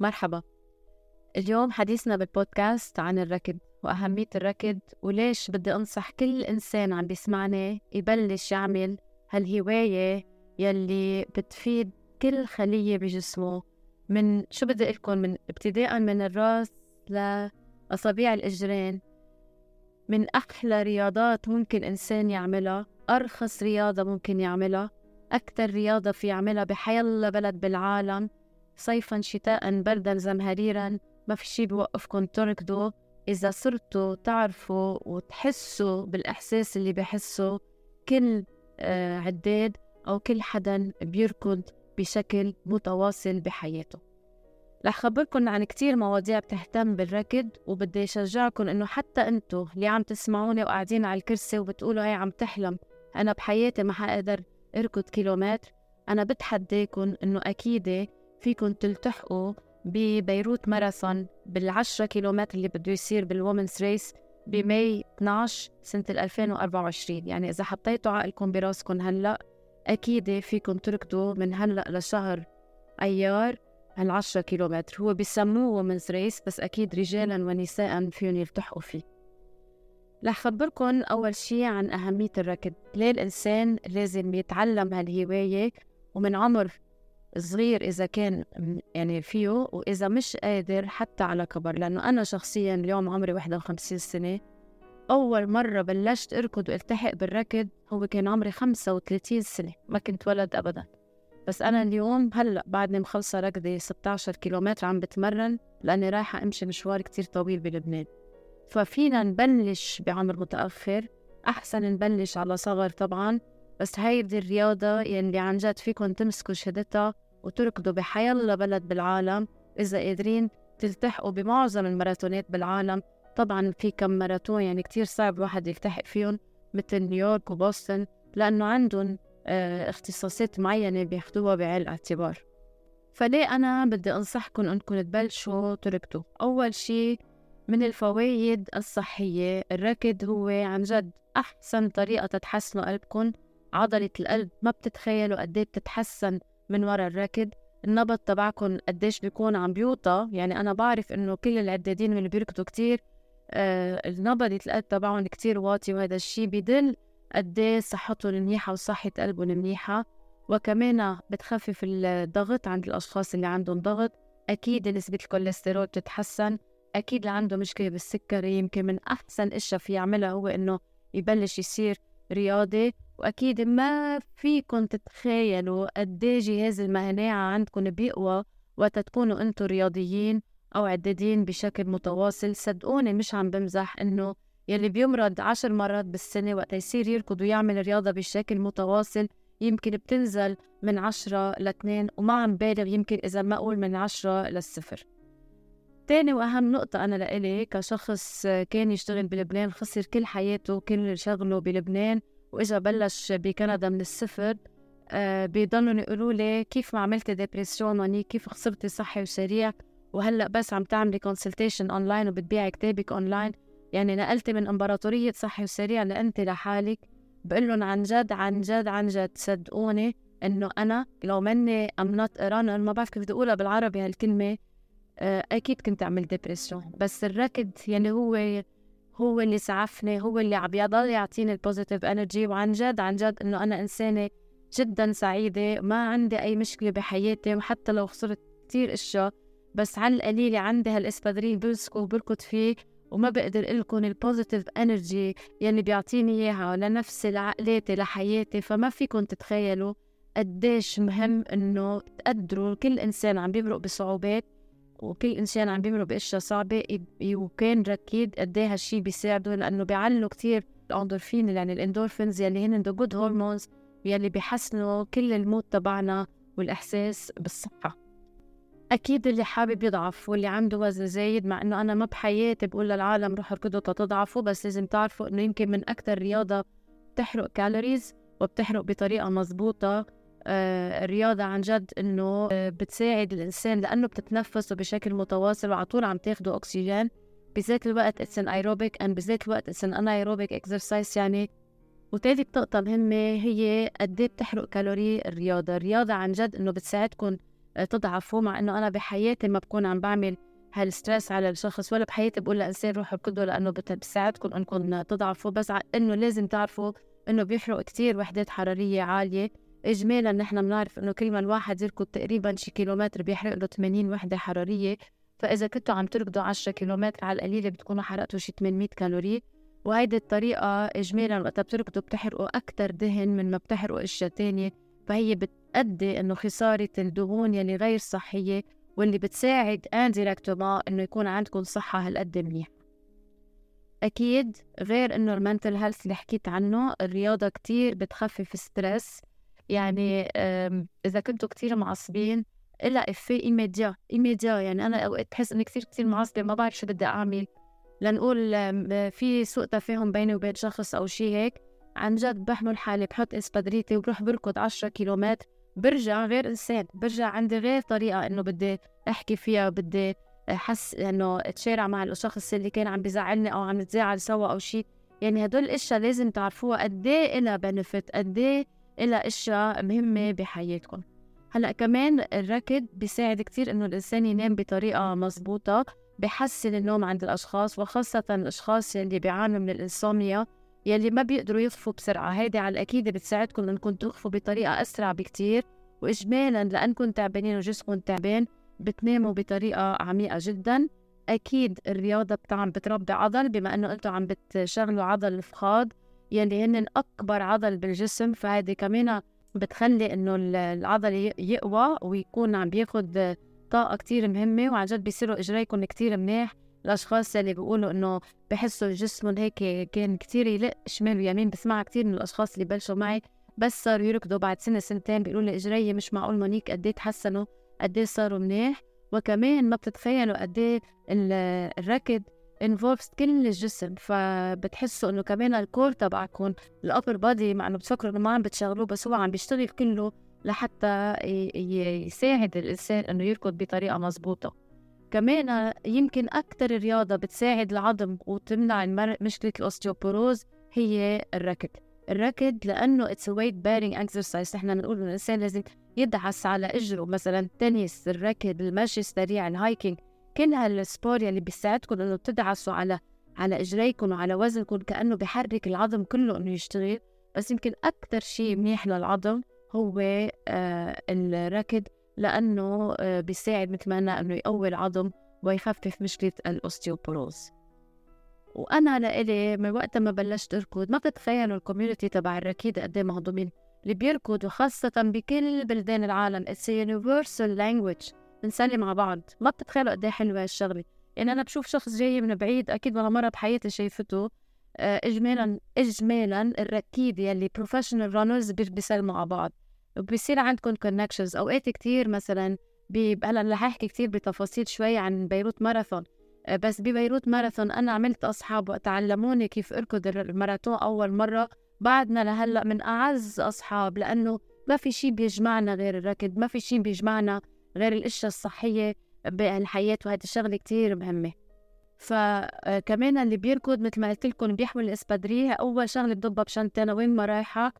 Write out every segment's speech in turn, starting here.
مرحبا. اليوم حديثنا بالبودكاست عن الركض وأهمية الركض وليش بدي أنصح كل إنسان عم بيسمعني يبلش يعمل هالهواية يلي بتفيد كل خلية بجسمه. من شو بدي لكم من ابتداء من الراس لأصابيع الإجرين. من أحلى رياضات ممكن إنسان يعملها أرخص رياضة ممكن يعملها أكتر رياضة في يعملها بحيالله بلد بالعالم. صيفا شتاء بردا زمهريرا. ما في شي بوقفكم تركضوا. إذا صرتوا تعرفوا وتحسوا بالإحساس اللي بحسه كل آه، عداد أو كل حدا بيركض بشكل متواصل بحياته. رح خبركن عن كتير مواضيع بتهتم بالركض وبدي شجعكم إنه حتى أنتوا اللي عم تسمعوني وقاعدين على الكرسي وبتقولوا هي عم تحلم أنا بحياتي ما حقدر أركض كيلومتر. أنا بتحديكم إنه أكيد فيكم تلتحقوا ببيروت ماراثون بالعشرة كيلومتر اللي بده يصير بالومنز ريس بماي 12 سنة 2024 يعني إذا حطيتوا عقلكم براسكم هلأ أكيد فيكم تركضوا من هلأ لشهر أيار هالعشرة كيلومتر. هو بيسموه ومنز ريس بس أكيد رجالا ونساء فيهم يلتحقوا فيه. رح خبركن أول شي عن أهمية الركض. ليه الإنسان لازم يتعلم هالهواية ومن عمر صغير إذا كان يعني فيه وإذا مش قادر حتى على كبر. لأنه أنا شخصيا اليوم عمري 51 سنة. أول مرة بلشت أركض والتحق بالركض هو كان عمري 35 سنة. ما كنت ولد أبدا. بس أنا اليوم هلأ بعدني مخلصة ركضي 16 كيلومتر عم بتمرن لأني رايحة أمشي مشوار كتير طويل بلبنان. ففينا نبلش بعمر متأخر. أحسن نبلش على صغر طبعا. بس هيدي الرياضة يلي عن جد فيكم تمسكوا شهادتها. وتركضوا بحيالله بلد بالعالم. إذا قادرين تلتحقوا بمعظم الماراثونات بالعالم. طبعا في كم ماراثون يعني كتير صعب الواحد يلتحق فيهم مثل نيويورك وبوسطن لأنه عندهم آه اختصاصات معينة بياخدوها بعين الاعتبار. فليه أنا بدي أنصحكم أنكم تبلشوا تركضوا؟ أول شي من الفوائد الصحية الركض هو عن جد أحسن طريقة تتحسنوا قلبكم. عضلة القلب ما بتتخيلوا قد إيه بتتحسن من وراء الركض النبض تبعكم قديش بيكون عم بيوطى. يعني أنا بعرف إنه كل العدادين اللي بيركضوا كتير آه النبضة القلب تبعهم كتير واطي وهذا الشيء بدل قد إيه صحتهم منيحة وصحة قلبهم منيحة. وكمان بتخفف الضغط عند الأشخاص اللي عندهم ضغط. أكيد نسبة الكوليسترول بتتحسن. أكيد اللي عنده مشكلة بالسكري يمكن من أحسن أشياء في يعملها هو إنه يبلش يصير رياضي. وأكيد ما فيكم تتخيلوا قد إيه جهاز المناعة عندكم بيقوى وقت تكونوا أنتم رياضيين أو عدادين بشكل متواصل. صدقوني مش عم بمزح إنه يلي بيمرض عشر مرات بالسنة وقت يصير يركض ويعمل رياضة بشكل متواصل يمكن بتنزل من عشرة لاثنين وما عم بالغ يمكن إذا ما أقول من عشرة للصفر. تاني وأهم نقطة أنا لإلي كشخص كان يشتغل بلبنان خسر كل حياته كل شغله بلبنان وإجا بلش بكندا من الصفر آه بيضلوا يقولوا لي كيف ما عملتي dépression وني كيف خسرتي صحي وسريع؟ وهلأ بس عم تعملي consultation online وبتبيعي كتابك اونلاين يعني نقلتي من امبراطورية صحي وسريع لأنت لحالك. بقول لهم عن جد عن جد عن جد صدقوني إنه أنا لو مني I'm not runner ما بعرف كيف بدي أقولها بالعربي هالكلمة آه، أكيد كنت أعمل dépression بس الركض يعني هو هو اللي سعفني هو اللي عم يضل يعطيني ال positive energy وعن جد عن جد إنه أنا إنسانة جدا سعيدة ما عندي أي مشكلة بحياتي وحتى لو خسرت كثير إشياء بس على القليله عندي هالإسبادرين بمسكه وبركض فيه وما بقدر لكم ال positive energy يلي بيعطيني إياها لنفسي لعقلاتي لحياتي. فما فيكم تتخيلوا قديش مهم إنه تقدروا كل إنسان عم بيمرق بصعوبات وكل إنسان عم بيمرق باشياء صعبة وكان ركيد قد إيه هالشيء بيساعده لأنه بيعلوا كثير الأندورفين يعني الإندورفينز يلي هن the good hormones يلي بيحسنوا كل ال mood تبعنا والإحساس بالصحة. أكيد اللي حابب يضعف واللي عنده وزن زايد مع إنه أنا ما بحياتي بقول للعالم روحوا اركضوا تتضعفوا بس لازم تعرفوا إنه يمكن من أكثر رياضة بتحرق calories وبتحرق بطريقة مزبوطة آه، الرياضة عن جد إنه آه، بتساعد الإنسان لأنه بتتنفسه بشكل متواصل وعلى طول عم تاخده أكسجين. بذات الوقت it's an aerobic and بذات الوقت it's an anaerobic exercise يعني. وتالت نقطة مهمة هي قد إيه بتحرق كالوري الرياضة، الرياضة عن جد إنه بتساعدكم تضعفوا مع إنه أنا بحياتي ما بكون عم بعمل هالستريس على الشخص ولا بحياتي بقول لإنسان روحوا اركضوا لأنه بتساعدكم إنكم تضعفوا بس إنه لازم تعرفوا إنه بيحرق كتير وحدات حرارية عالية. إجمالا نحن بنعرف إنه كل ما الواحد يركض تقريبا شي كيلومتر بيحرق له 80 وحدة حرارية. فإذا كنتوا عم تركضوا 10 كيلومتر على القليلة بتكونوا حرقتوا شي 800 كالوري. وهيدي الطريقة إجمالا وقتها بتركضوا بتحرقوا أكتر دهن من ما بتحرقوا أشياء تانية. فهي بتأدي إنه خسارة الدهون يلي غير صحية واللي بتساعد indirectement إنه يكون عندكم صحة هالقد منيح. أكيد غير إنه ال mental health اللي حكيت عنه الرياضة كتير بتخفف stress يعني إذا كنتوا كتير معصبين إلها effet immédiat immédiat يعني أنا أوقات بحس إني كتير كتير معصبة ما بعرف شو بدي أعمل. لنقول في سوء تفاهم بيني وبين شخص أو شي هيك عن جد بحمل حالي بحط اسبادريتي وبروح بركض 10 كيلومتر برجع غير إنسان برجع عندي غير طريقة إنه بدي أحكي فيها بدي أحس إنه أتشارع مع الشخص اللي كان عم بزعلني أو عم نتزاعل سوا أو شيء يعني هدول الأشياء لازم تعرفوها قد إيه لها بنفيت قد إيه لها أشياء مهمة بحياتكم. هلأ كمان الركض بيساعد كثير إنه الإنسان ينام بطريقة مزبوطه بحسن النوم عند الأشخاص وخاصة الأشخاص اللي بيعانوا من الإنسوميا يلي ما بيقدروا يطفوا بسرعة. هيدي على الأكيد بتساعدكم إنكم تطفوا بطريقة أسرع بكتير وإجمالا لأنكم تعبانين وجسمكم تعبان بتناموا بطريقة عميقة جدا. أكيد الرياضة بتعم بتربي عضل بما إنه أنتم عم بتشغلوا عضل الفخاد يلي هن أكبر عضل بالجسم فهيدي كمان بتخلي إنه العضل يقوى ويكون عم بياخد طاقة كتير مهمة وعن جد بيصيروا إجريكم كتير منيح الاشخاص اللي بيقولوا انه بحسوا جسمهم هيك كان كتير يلق شمال ويمين بسمعها كتير من الأشخاص اللي بلشوا معي بس صاروا يركضوا بعد سنة سنتين بيقولوا لي اجري مش معقول مونيك قد إيه تحسنوا قد إيه صاروا منيح وكمان ما بتتخيلوا قد إيه الركض involves كل الجسم فبتحسوا إنه كمان ال core تبعكم ال upper body مع إنه بتفكروا إنه ما عم بتشغلوه بس هو عم بيشتغل كله لحتى يساعد الإنسان إنه يركض بطريقة مزبوطه كمان يمكن أكثر رياضة بتساعد العظم وتمنع مشكلة ال ostéoporose هي الركض. الركض لأنه it's weight bearing exercise نحن بنقول إنه الإنسان لازم يدعس على إجره مثلا التنس الركض المشي السريع ال hiking كل هال sport يلي بيساعدكم إنه تدعسوا على على إجريكم وعلى وزنكم كأنه بحرك العظم كله إنه يشتغل. بس يمكن أكثر شيء منيح للعظم هو آه الركض لأنه آه، بيساعد مثل ما قلنا إنه يقوي العظم ويخفف مشكلة ال ostéoporose وأنا لإلي من وقت ما بلشت أركض. ما بتتخيلوا ال community تبع الركيد قد إيه مهضومين. اللي بيركضوا خاصة بكل بلدان العالم it's universal language بنسلم ع بعض. ما بتتخيلوا قد إيه حلوة هالشغلة يعني أنا بشوف شخص جاي من بعيد أكيد ولا مرة بحياتي شايفته آه، إجمالا إجمالا الركيد يلي professional runners بيسلموا على بعض. وبصير عندكم connections أوقات كتير مثلا هلا رح أحكي كتير بتفاصيل شوي عن بيروت ماراثون. آه، بس ببيروت ماراثون أنا عملت أصحاب وقت علموني كيف أركض الماراثون أول مرة. بعدنا لهلأ من أعز أصحاب لأنه ما في شيء بيجمعنا غير الركض ما في شيء بيجمعنا غير الأشياء الصحية بالحياة وهذه الشغلة كتير مهمة. فكمان اللي بيركض مثل ما قلت لكم بيحمل الإسبادرية. أول شغلة بضبها بشنطة وين ما رايحة.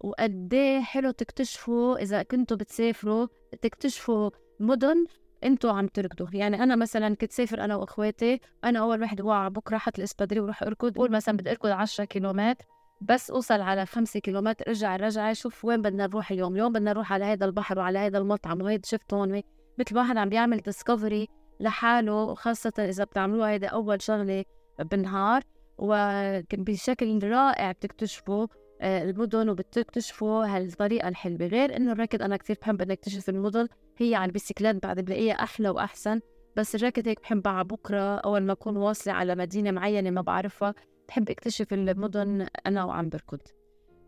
وقد إيه حلو تكتشفوا إذا كنتوا بتسافروا تكتشفوا مدن أنتوا عم تركضوا. يعني أنا مثلا كنت سافر أنا وإخواتي أنا أول وحدة واعى بكرة حط الاسبادري وروح أركض. بقول مثلا بدي أركض 10 كيلومتر. بس أوصل على 5 كيلومتر ارجع الرجعه شوف وين بدنا نروح اليوم اليوم بدنا نروح على هذا البحر وعلى هذا المطعم وهيدا شفت هون مثل واحد عم بيعمل discovery لحاله خاصة إذا بتعملوها هيدا أول شغلة بالنهار وبشكل رائع بتكتشفوا آه، المدن وبتكتشفوا هالطريقة الحلوة. غير إنه الركض أنا كثير بحب إني أكتشف المدن هي على البيسكلات بعد بلاقيها أحلى وأحسن بس الركض هيك بحبها بكرة أول ما أكون واصلة على مدينة معينة ما بعرفها. بحب اكتشف المدن أنا وعم بركض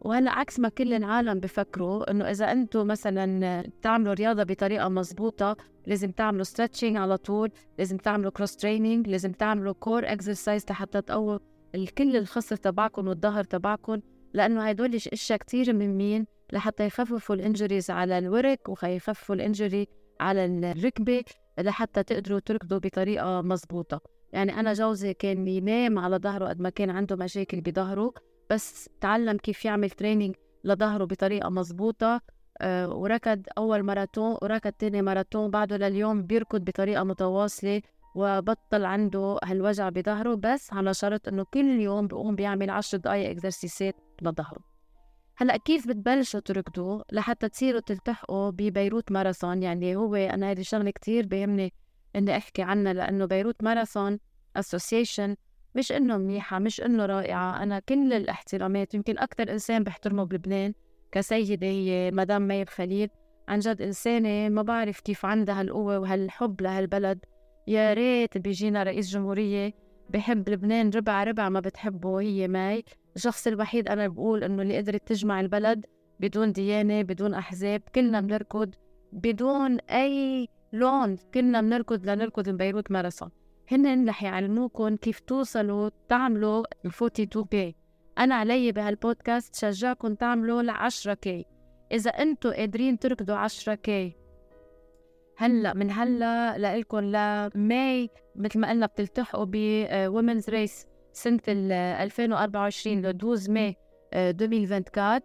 وهلأ عكس ما كل العالم بفكروا إنه إذا أنتم مثلا تعملوا رياضة بطريقة مزبوطه لازم تعملوا stretching على طول لازم تعملوا cross training لازم تعملوا core exercise لحتى تقووا الكل الخصر تبعكم والظهر تبعكم لأنه هدول أشياء كتير مهمين لحتى يخففوا ال injuries على الورك ويخففوا ال injury على الركبة لحتى تقدروا تركضوا بطريقة مزبوطة يعني أنا جوزي كان ينام على ظهره قد ما كان عنده مشاكل بظهره بس تعلم كيف يعمل training لظهره بطريقة مزبوطة آه، وركض أول ماراثون وركض تاني ماراثون بعده لليوم بيركض بطريقة متواصلة وبطل عنده هالوجع بظهره بس على شرط إنه كل يوم بيقوم بيعمل عشر دقايق exercise ات لظهره. هلأ كيف بتبلشوا تركضوا لحتى تصيروا تلتحقوا ببيروت ماراثون يعني هو أنا هذه الشغله كثير بيهمني إني أحكي عنها لأنه بيروت ماراثون Association مش إنه منيحة مش إنه رائعة. أنا كل الاحترامات يمكن أكثر إنسان بحترمه بلبنان كسيدة هي مدام مي خليل. عن جد إنسانة ما بعرف كيف عندها هالقوه وهالحب لهالبلد. يا ريت بيجينا رئيس جمهورية بحب لبنان ربع ربع ما بتحبه هي ماي الشخص الوحيد أنا بقول إنه اللي قدرت تجمع البلد بدون ديانة بدون أحزاب كلنا بنركض بدون أي لون كلنا بنركض لنركض ببيروت ماراثون هن رح يعلموكم كيف توصلوا تعملوا ال 42 K. أنا علي بهالبودكاست شجعكم تعملوا ل 10 K. إذا أنتم قادرين تركضوا 10 K. هلأ من هلأ لإلكم ل May مثل ما قلنا بتلتحقوا ب Women's Race سنة 2024 ل 12 May 2024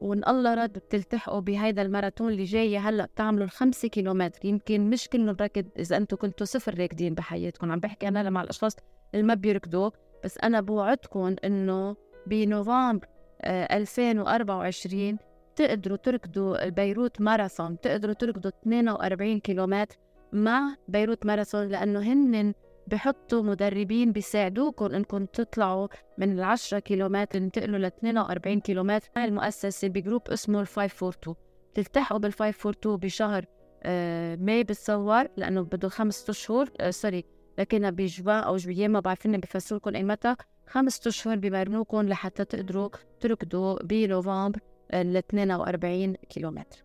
وإن الله راد بتلتحقوا بهيدا الماراثون اللي جاي هلأ بتعملوا الخمسة كيلومتر. يمكن مش كلهم راكد إذا أنتم كنتوا صفر راكدين بحياتكم. عم بحكي أنا مع الأشخاص اللي ما بيركضوا بس أنا بوعدكم إنه بنوفمبر 2024 تقدروا تركضوا بيروت ماراثون. تقدروا تركضوا 42 كيلومتر مع بيروت ماراثون لأنه هن بحطوا مدربين بيساعدوكم انكم تطلعوا من ال 10 كيلومتر تنتقلوا ل 42 كيلومتر. مع المؤسسة ب group اسمه ال 542 تلتحقوا بال 542 بشهر آه May بتصور لأنه بده خمسة أشهر آه sorry لكن بجوا أو جوية ما بعرف إني بفسر لكم أي متى. خمسة أشهر بمرنوكم لحتى تقدروا تركضوا بنوفمبر ال 42 كيلومتر.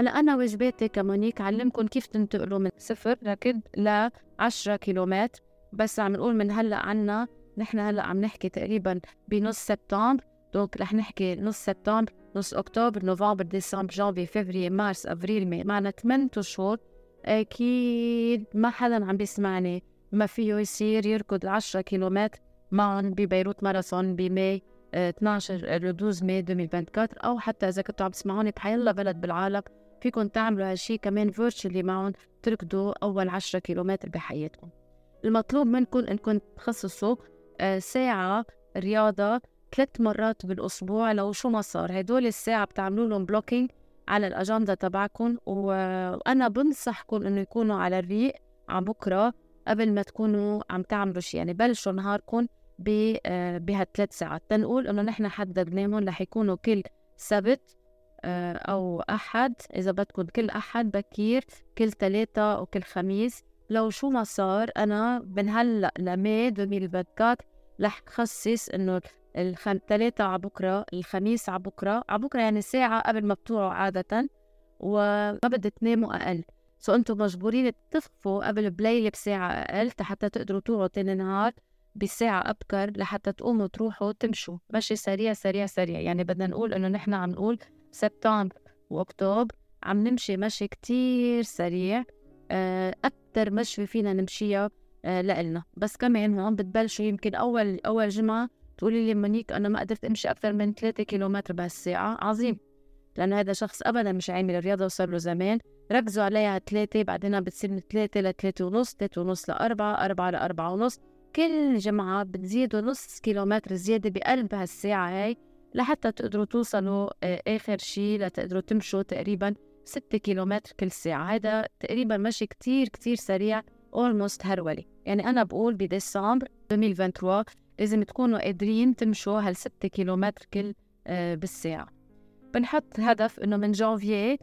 هلا أنا واجباتي ك Monique علمكم كيف تنتقلوا من صفر ركض ل 10 كيلومتر. بس عم نقول من هلا عنا نحن هلا عم نحكي تقريبا بنص سبتمبر. donc رح نحكي نص سبتمبر نص أكتوبر نوفمبر ديسمبر جانفي فبراير مارس avril May معنا 8 أشهر. أكيد ما حدا عم بيسمعني. ما فيه يصير يركض 10 كيلومتر معهم ببيروت ماراثون ب May 12 12 May 2024 أو حتى إذا كنتوا عم تسمعوني بحيالله بلد بالعالم. فيكم تعملوا هالشي كمان virtually معهم تركضوا أول 10 كيلومتر بحياتكم. المطلوب منكم إنكم تخصصوا آه، ساعة رياضة ثلاث مرات بالأسبوع لو شو ما صار. هدول الساعة بتعملوا لهم blocking على الأجندة تبعكم وأنا بنصحكم إنه يكونوا على الريق على بكرة قبل ما تكونوا عم تعملوا شيء يعني بلشوا نهاركم آه، بهالثلاث ساعات. تنقول إنه نحن حددناهم رح يكونوا كل سبت آه، أو أحد إذا بدكم كل أحد بكير كل ثلاثة وكل خميس. لو شو ما صار أنا من هلأ لمي 2024 رح خصص إنه الخم... ثلاثة على بكرة الخميس على بكرة. على بكرة يعني ساعة قبل ما بتوعوا عادة وما بدي تناموا أقل. سو أنتم مجبورين تخفوا قبل بليلة بساعة أقل حتى تقدروا توعوا تاني نهار بساعة أبكر لحتى تقوموا تروحوا تمشوا. مشي سريع سريع سريع. يعني بدنا نقول إنه نحن عم نقول سبتمبر وأكتوبر عم نمشي مشي كتير سريع. آه، أكتر مشي فينا نمشيها آه، لإلنا. بس كمان هون بتبلشوا يمكن أول أول جمعة تقولي لي منيك أنا ما قدرت أمشي أكثر من 3 كيلومتر بهالساعة. عظيم. لأنه هذا شخص أبدا مش عامل رياضة وصار له زمان. ركزوا عليها ثلاثة بعدين بتصير من ثلاثة لثلاثة ونص ثلاثة ونص لأربعة أربعة لأربعة ونص. كل جمعة بتزيدوا نص كيلومتر زيادة بقلب هالساعة هاي. لحتى تقدروا توصلوا آه، آخر شي لتقدروا تمشوا تقريبا ستة كيلومتر كل ساعة. هذا تقريبا مشي كتير كتير سريع اولموست هرولي. يعني أنا بقول بديسمبر 2023 لازم تكونوا قادرين تمشوا هالستة كيلومتر كل آه، بالساعة. بنحط هدف إنه من جانفيي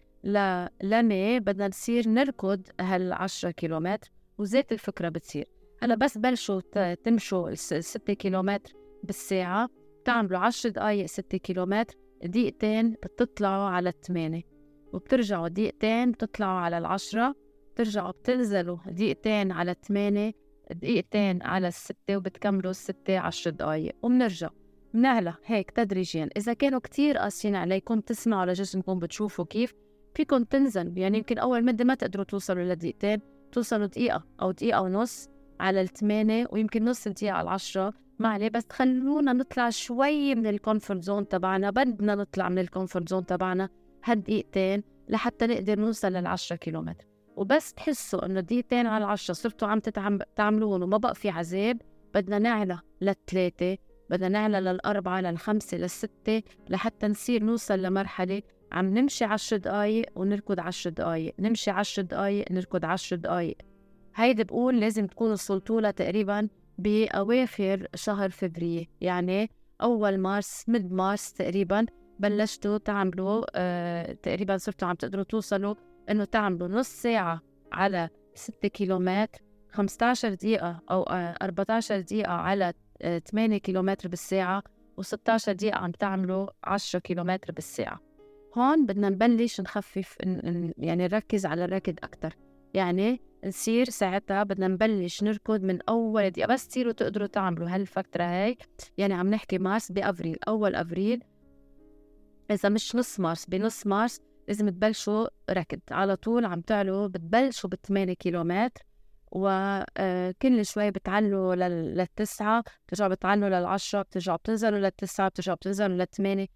لمي بدنا نصير نركض هالعشرة كيلومتر وزيت الفكرة بتصير. هلأ بس بلشوا تمشوا الستة كيلومتر بالساعة. بتعملوا عشر دقايق ستة كيلومتر دقيقتين بتطلعوا على الثمانية وبترجعوا دقيقتين بتطلعوا على العشرة بترجعوا بتنزلوا دقيقتين على الثمانية دقيقتين على الستة وبتكملوا الستة عشر دقايق وبنرجع. بنعلى هيك تدريجيا. إذا كانوا كتير قاسيين عليكم تسمعوا لجسمكم بتشوفوا كيف فيكم تنزلوا يعني يمكن أول مدة ما تقدروا توصلوا لدقيقتين توصلوا دقيقة أو دقيقة ونص على الثمانية ويمكن نص دقيقة على العشرة. ما عليه بس خلونا نطلع شوي من ال comfort zone تبعنا. بدنا نطلع من ال comfort zone تبعنا هالدقيقتين لحتى نقدر نوصل للعشرة كيلومتر. وبس تحسوا إنه دقيقتين على العشرة صرتوا عم تعملون وما بقى في عذاب. بدنا نعلى للثلاثة بدنا نعلى للأربعة للخمسة للستة لحتى نصير نوصل لمرحلة عم نمشي عشر دقايق ونركض عشر دقايق. نمشي عشر دقايق نركض عشر دقايق. هيدي بقول لازم تكونوا وصلتوا تقريبا بأواخر شهر فبراير يعني أول مارس مد مارس تقريبا بلشتوا تعملوا آه تقريبا صرتوا عم تقدروا توصلوا إنه تعملوا نص ساعة على ستة كيلومتر 15 دقيقة أو 14 آه، دقيقة على 8 آه، كيلومتر بالساعة و16 دقيقة عم تعملوا 10 كيلومتر بالساعة. هون بدنا نبلش نخفف يعني نركز على الركض أكتر. يعني نصير ساعتها بدنا نبلش نركض من أول دقيقة بس تصيروا تقدروا تعملوا هالفترة هاي. يعني عم نحكي مارس بأفريل أول أفريل إذا مش نص مارس بنص مارس لازم تبلشوا ركض. على طول عم تعلوا بتبلشوا بالثمانية كيلومتر وكل آه، شوي بتعلوا للتسعة بترجعوا بتعلوا للعشرة بترجعوا بتنزلوا للتسعة بترجعوا بتنزلوا للثمانية.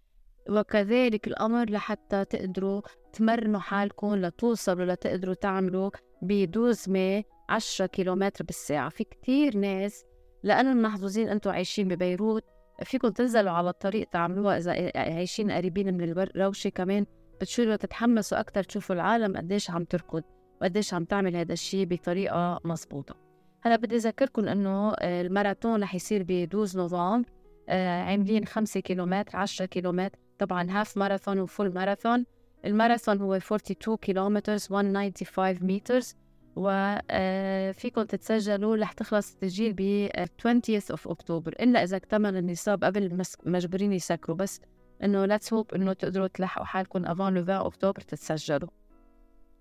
وكذلك الأمر لحتى تقدروا تمرنوا حالكم لتوصلوا لتقدروا تعملوا بدوز ما 10 كيلومتر بالساعة. في كتير ناس لأنهم محظوظين أنتم عايشين ببيروت فيكم تنزلوا على الطريق تعملوها إذا عايشين قريبين من الروشة كمان بتصيروا تتحمسوا أكتر تشوفوا العالم قديش عم تركض وقديش عم تعمل هذا الشيء بطريقة مزبوطة هلا بدي أذكركم إنه الماراثون رح يصير ب 12 نوفمبر آه، عاملين 5 كيلومتر 10 كيلومتر طبعا هاف ماراثون وفول ماراثون الماراثون هو 42 كيلومتر 195 متر وفيكم تتسجلوا رح تخلص التسجيل ب 20 of October إلا إذا اكتمل النصاب قبل مجبورين يسكروا. بس إنه let's hope إنه تقدروا تلحقوا حالكم avant le 20 اكتوبر تتسجلوا.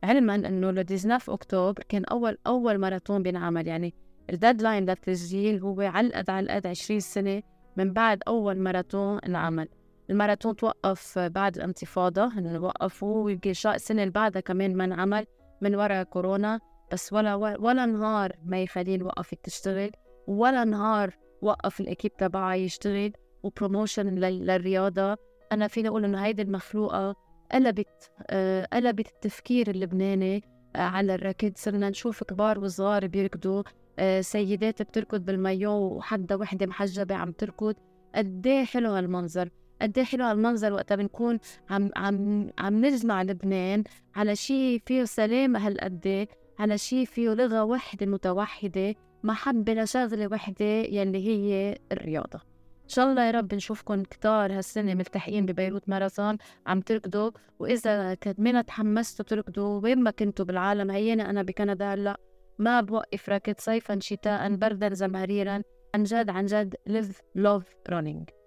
علما إنه le 19 اكتوبر كان اول أول ماراثون بينعمل. يعني ال deadline للتسجيل هو على القد على القد 20 سنة من بعد أول ماراثون انعمل. الماراثون توقف بعد الانتفاضة هن وقفوا ويمكن السنة اللي بعدها كمان ما انعمل من وراء كورونا. بس ولا ولا نهار مي خليل وقفت تشتغل ولا نهار وقف ال équipe تبعها يشتغل و promotion للرياضة. أنا فيني أقول إنه هيدي المخلوقة قلبت آه قلبت التفكير اللبناني آه على الركض صرنا نشوف كبار وصغار بيركضوا آه سيدات بتركض بالمايو وحدا وحدة محجبة عم تركض. قد إيه حلو هالمنظر. قد إيه حلو هالمنظر وقتها بنكون عم عم عم نجمع لبنان على شيء فيه سلامة هالقد على شيء فيه لغة وحدة متوحدة محبة لشغلة وحدة يلي هي الرياضة. إن شاء الله يا رب نشوفكم كتار هالسنة ملتحقين ببيروت ماراثون عم تركضوا وإذا كمان تحمستوا تركضوا؟ وين ما كنتوا بالعالم هينا أنا بكندا هلأ. ما بوقف ركض صيفا شتاء بردا زمهريرا عن جد عن جد live love running.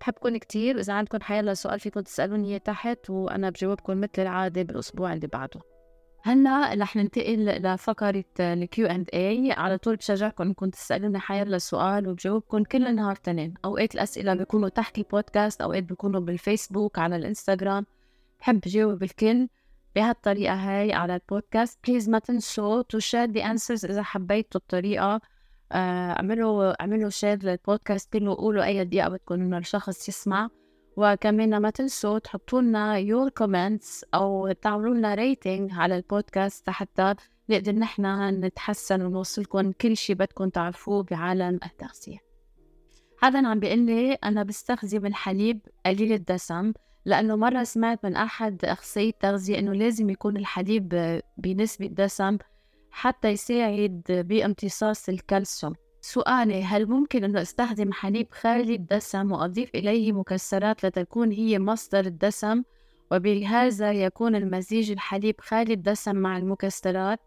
بحبكم كتير وإذا عندكم حيلا سؤال فيكم تسألوني إياه تحت وأنا بجاوبكم مثل العادة بالأسبوع اللي بعده. هلأ رح ننتقل لفقرة ال Q and A على طول بشجعكم إنكم تسألوني حيلا سؤال وبجاوبكم كل نهار تنين. أوقات الأسئلة بيكونوا تحت البودكاست أوقات بيكونوا بالفيسبوك على الإنستغرام. بحب جاوب الكل بهالطريقة هاي على البودكاست. please ما تنسوا to share the answers إذا حبيتوا الطريقة. أعملوا أعملوا share للبودكاست كله وقولوا أي دقيقة بدكم الشخص يسمع. وكمان ما تنسوا تحطوا لنا your comments أو تعملوا لنا rating على البودكاست حتى نقدر نحن نتحسن ونوصلكم كل شيء بدكم تعرفوه بعالم التغذية. هذا عم بيقول لي أنا بستخدم الحليب قليل الدسم لأنه مرة سمعت من أحد أخصائي التغذية إنه لازم يكون الحليب بنسبة دسم حتى يساعد بامتصاص الكالسيوم. سؤالي هل ممكن أن أستخدم حليب خالي الدسم وأضيف إليه مكسرات لتكون هي مصدر الدسم؟ وبهذا يكون المزيج الحليب خالي الدسم مع المكسرات؟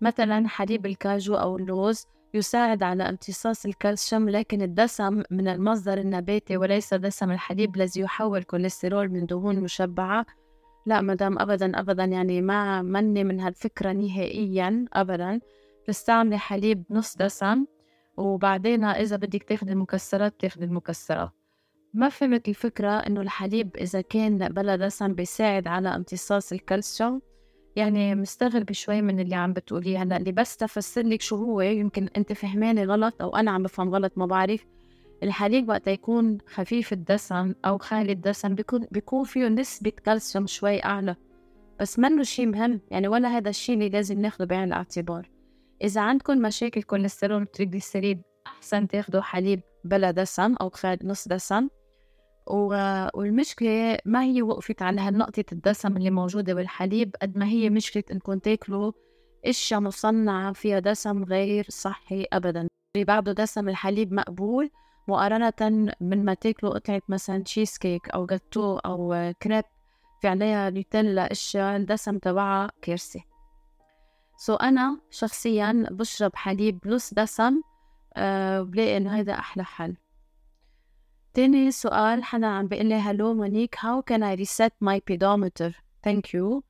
مثلا حليب الكاجو أو اللوز يساعد على امتصاص الكالسيوم لكن الدسم من المصدر النباتي وليس دسم الحليب الذي يحول كوليسترول من دهون مشبعة. لا مدام أبدا أبدا. يعني ما مني من هالفكرة نهائيا أبدا. تستعملي حليب نص دسم. وبعدين إذا بدك تاخدي المكسرات تاخدي المكسرات. ما فهمت الفكرة إنه الحليب إذا كان بلا دسم بيساعد على امتصاص الكالسيوم؟ يعني مستغربة شوي من اللي عم بتقوليه هلأ. اللي بس تفسر لك شو هو يمكن أنت فهماني غلط أو أنا عم بفهم غلط ما بعرف. الحليب وقت يكون خفيف الدسم أو خالي الدسم بيكون بيكون فيه نسبة كالسيوم شوي أعلى بس منه شيء مهم يعني ولا هذا الشيء اللي لازم ناخده بعين الاعتبار. إذا عندكم مشاكل كوليسترول و triglycéride أحسن تاخدوا حليب بلا دسم أو كفاية نص دسم. والمشكلة ما هي وقفت على هالنقطة الدسم اللي موجودة بالحليب قد ما هي مشكلة إنكم تاكلوا أشياء مصنعة فيها دسم غير صحي أبدا. اللي بعده دسم الحليب مقبول مقارنة من ما تاكلوا قطعة مثلا تشيز كيك أو جاتو أو كريب في عليها نيوتيلا أشياء الدسم تبعها كارثة so أنا شخصيا بشرب حليب نص دسم أه بلاقي إنه هيدا أحلى حل. تاني سؤال حدا عم بيقول لي hello مونيك how can I reset my pedometer thank you.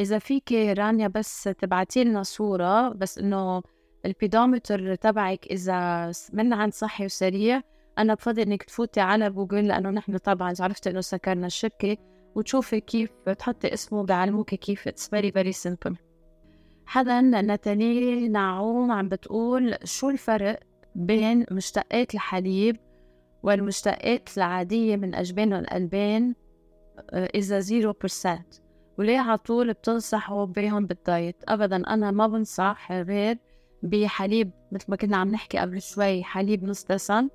إذا فيك رانيا بس تبعتي لنا صورة بس إنه ال pedometer تبعك إذا من عند صحي وسريع أنا بفضل إنك تفوتي على جوجل لأنه نحن طبعا عرفت إنه سكرنا الشركة وتشوفي كيف تحطي اسمه بيعلموك كيف it's very very simple حدا نتالي نعوم عم بتقول شو الفرق بين مشتقات الحليب والمشتقات العادية من أجبان والألبان آه، إذا zero percent وليه على طول بتنصحوا بيهم بال diet؟ أبدا أنا ما بنصح غير بحليب مثل ما كنا عم نحكي قبل شوي حليب نص دسم.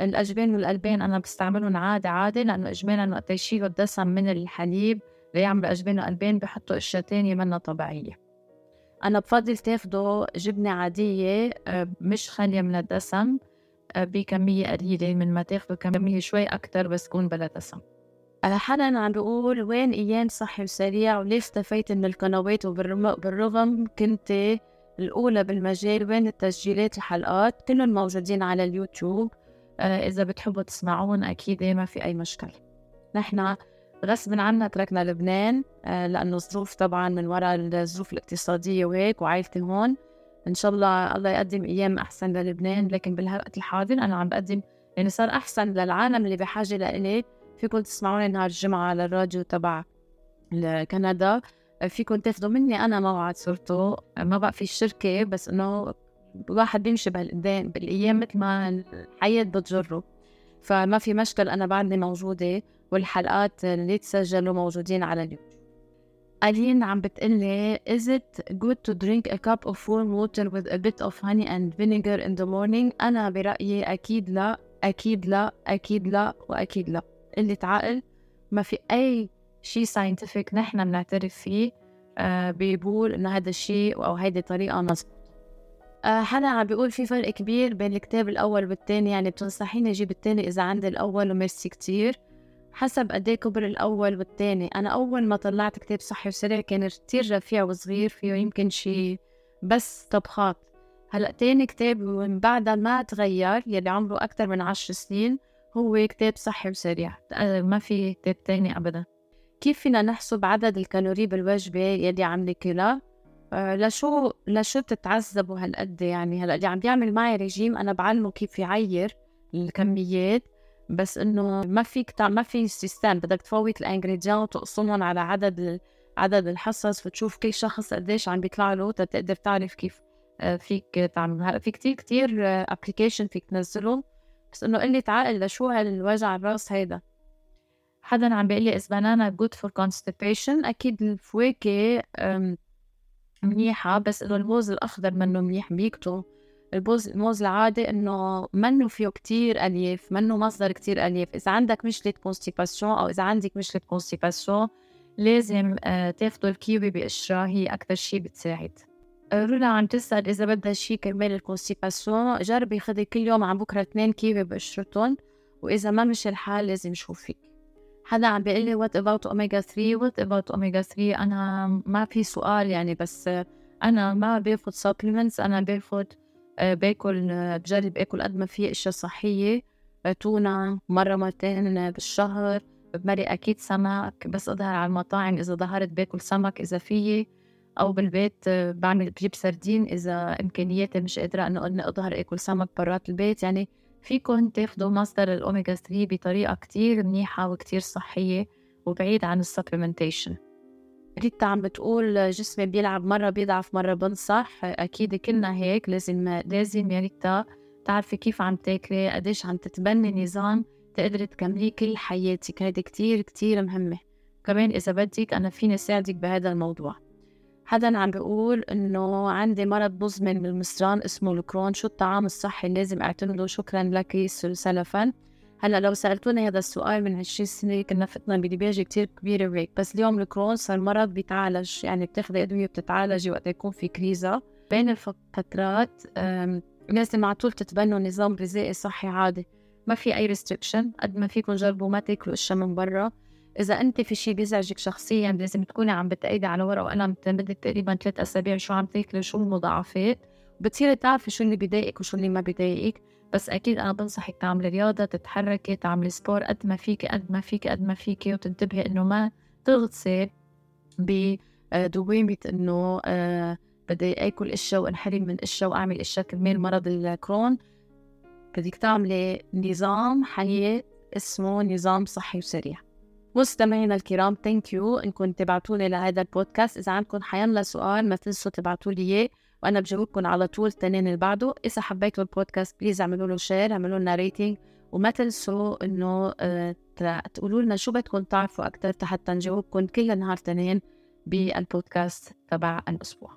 الأجبان والألبان أنا بستعملهم عادي عادي لأنه إجمالا وقت يشيلوا الدسم من الحليب. ليعملوا أجبان وألبان بحطوا أشياء تانية منها طبيعية. أنا بفضل تاخدوا جبنة عادية آه، مش خالية من الدسم آه، بكمية قليلة. من ما تاخدوا كمية شوي أكتر بس تكون بلا دسم. حدا عم بيقول وين أيام صحي وسريع؟ وليش اختفيت من القنوات وبالرغم كنت الأولى بالمجال وين التسجيلات الحلقات كلهم موجودين على اليوتيوب. آه إذا بتحبوا تسمعون أكيد ما في أي مشكلة. نحن غصب عنا تركنا لبنان آه لأنه الظروف طبعا من وراء الظروف الاقتصادية وهيك وعائلتي هون. إن شاء الله الله يقدم أيام أحسن للبنان لكن بالوقت الحاضر أنا عم بقدم يعني صار أحسن للعالم اللي بحاجة لإلي. فيكم تسمعوني نهار الجمعة على الراديو تبع كندا. فيكم تاخذوا مني أنا موعد صرته ما بقى في الشركة بس إنه الواحد بيمشي بهالقدام بالأيام مثل ما الحياة بتجره. فما في مشكل أنا بعدني موجودة والحلقات اللي تسجلوا موجودين على اليوتيوب. ألين عم بتقلي is it good to drink a cup of warm water with a bit of honey and vinegar in the morning? أنا برأيي أكيد لا أكيد لا أكيد لا وأكيد لا. قلة عقل ما في أي شيء ساينتفك نحن بنعترف فيه آه بيقول إنه هذا الشيء أو هيدي طريقة مظبوطة آه حدا عم بيقول في فرق كبير بين الكتاب الأول والتاني يعني بتنصحيني أجيب التاني إذا عندي الأول وميرسي كتير. حسب قد إيه كبر الأول والتاني. أنا أول ما طلعت كتاب صحي وسريع كان كتير رفيع وصغير فيه يمكن شي بس طبخات هلأ تاني كتاب من بعدها ما تغير يلي عمره أكتر من عشر سنين هو كتاب صحي وسريع. ما في كتاب تاني أبدا. كيف فينا نحسب عدد الكالوري بالوجبة؟ يلي عم ناكلها. آه لشو لشو بتتعذبوا هالقد يعني؟ هلا اللي عم بيعمل معي ريجيم أنا بعلمه كيف يعير الكميات بس إنه ما فيك ما في system. بدك تفوت ال ingrédients وتقسمهم على عدد عدد الحصص وتشوف كل شخص قديش عم بيطلع له تقدر تعرف كيف آه، فيك تعمل. هلا في كتير كتير application آه، فيك تنزلهم بس إنه قلة عقل لشو هالوجع الراس هيدا. حدا عم بيقول لي is banana good for constipation. أكيد الفواكه منيحة بس إنه الموز الأخضر منه منيح بيكتم. البوز الموز العادي إنه منه فيه كتير ألياف منه مصدر كتير ألياف. إذا عندك مشكلة constipation أو إذا عندك مشكلة constipation لازم آه، تاخدوا الكيوي بقشرة هي أكتر شي بتساعد. رولا عم تسأل إذا بدها شي كرمال ال constipation جربي خدي كل يوم ع بكرة اثنين كيوي بقشرتهم وإذا ما مشي الحال لازم شوفي حدا عم بيقول لي what about omega 3 what about omega 3 أنا ما في سؤال يعني بس أنا ما باخذ supplements أنا باخذ آه، باكل بجرب آكل قد ما في إشياء صحية تونة مرة مرتين بالشهر بمرق أكيد سمك بس أظهر على المطاعم إذا ظهرت باكل سمك إذا فيي أو بالبيت بعمل بجيب سردين إذا إمكانياتي مش قادرة إنه إني أظهر آكل سمك برات البيت. يعني فيكم تاخدوا مصدر الأوميجا 3 بطريقة كتير منيحة وكتير صحية وبعيد عن ال supplementation ريتا عم بتقول جسمي بيلعب مرة بيضعف مرة بنصح. أكيد كلنا هيك لازم لازم يا ريتا تعرفي كيف عم تاكلي قديش عم تتبني نظام تقدري تكمليه كل حياتك. هيدي كتير كتير مهمة. كمان إذا بدك أنا فيني ساعدك بهذا الموضوع. حدا عم بيقول إنه عندي مرض مزمن بالمصران اسمه الكرون شو الطعام الصحي اللي لازم أعتمده؟ شكرا لك سلفا. هلأ لو سألتوني هذا السؤال من 20 سنة كنا فتنا بدباجة كتير كبيرة وهيك بس اليوم الكرون صار مرض بيتعالج يعني بتاخذي أدوية بتتعالجي وقت يكون في كريزة. بين الفترات لازم على طول تتبنوا نظام غذائي صحي عادي ما في أي restriction قد ما فيكم جربوا ما تاكلوا أشياء من برا. إذا أنت في شيء بيزعجك شخصيا لازم تكوني عم بتقيدي على ورقة وقلم بدك تقريبا ثلاث أسابيع شو عم تاكلي شو المضاعفات. بتصيري تعرفي شو اللي بضايقك وشو اللي ما بضايقك بس أكيد أنا بنصحك تعملي رياضة تتحركي تعملي sport قد ما فيكي قد ما فيكي قد ما فيكي. وتنتبهي إنه ما تغطسي بدوامة إنه آه بدي آكل أشياء وأنحرم من أشياء وأعمل أشياء كرمال مرض الكرون. بدك تعملي نظام حياة اسمه نظام صحي وسريع. مستمعينا الكرام thank you انكم تبعتوا لي لهذا البودكاست. إذا عندكم حيلا سؤال ما تنسوا تبعتوا لي إياه. وأنا بجاوبكم على طول التنين اللي بعده. إذا حبيتوا البودكاست please اعملوا له share اعملوا لنا rating وما تنسوا إنه آه، تقولوا لنا شو بدكم تعرفوا أكثر حتى نجاوبكم كل نهار تنين بالبودكاست تبع الأسبوع.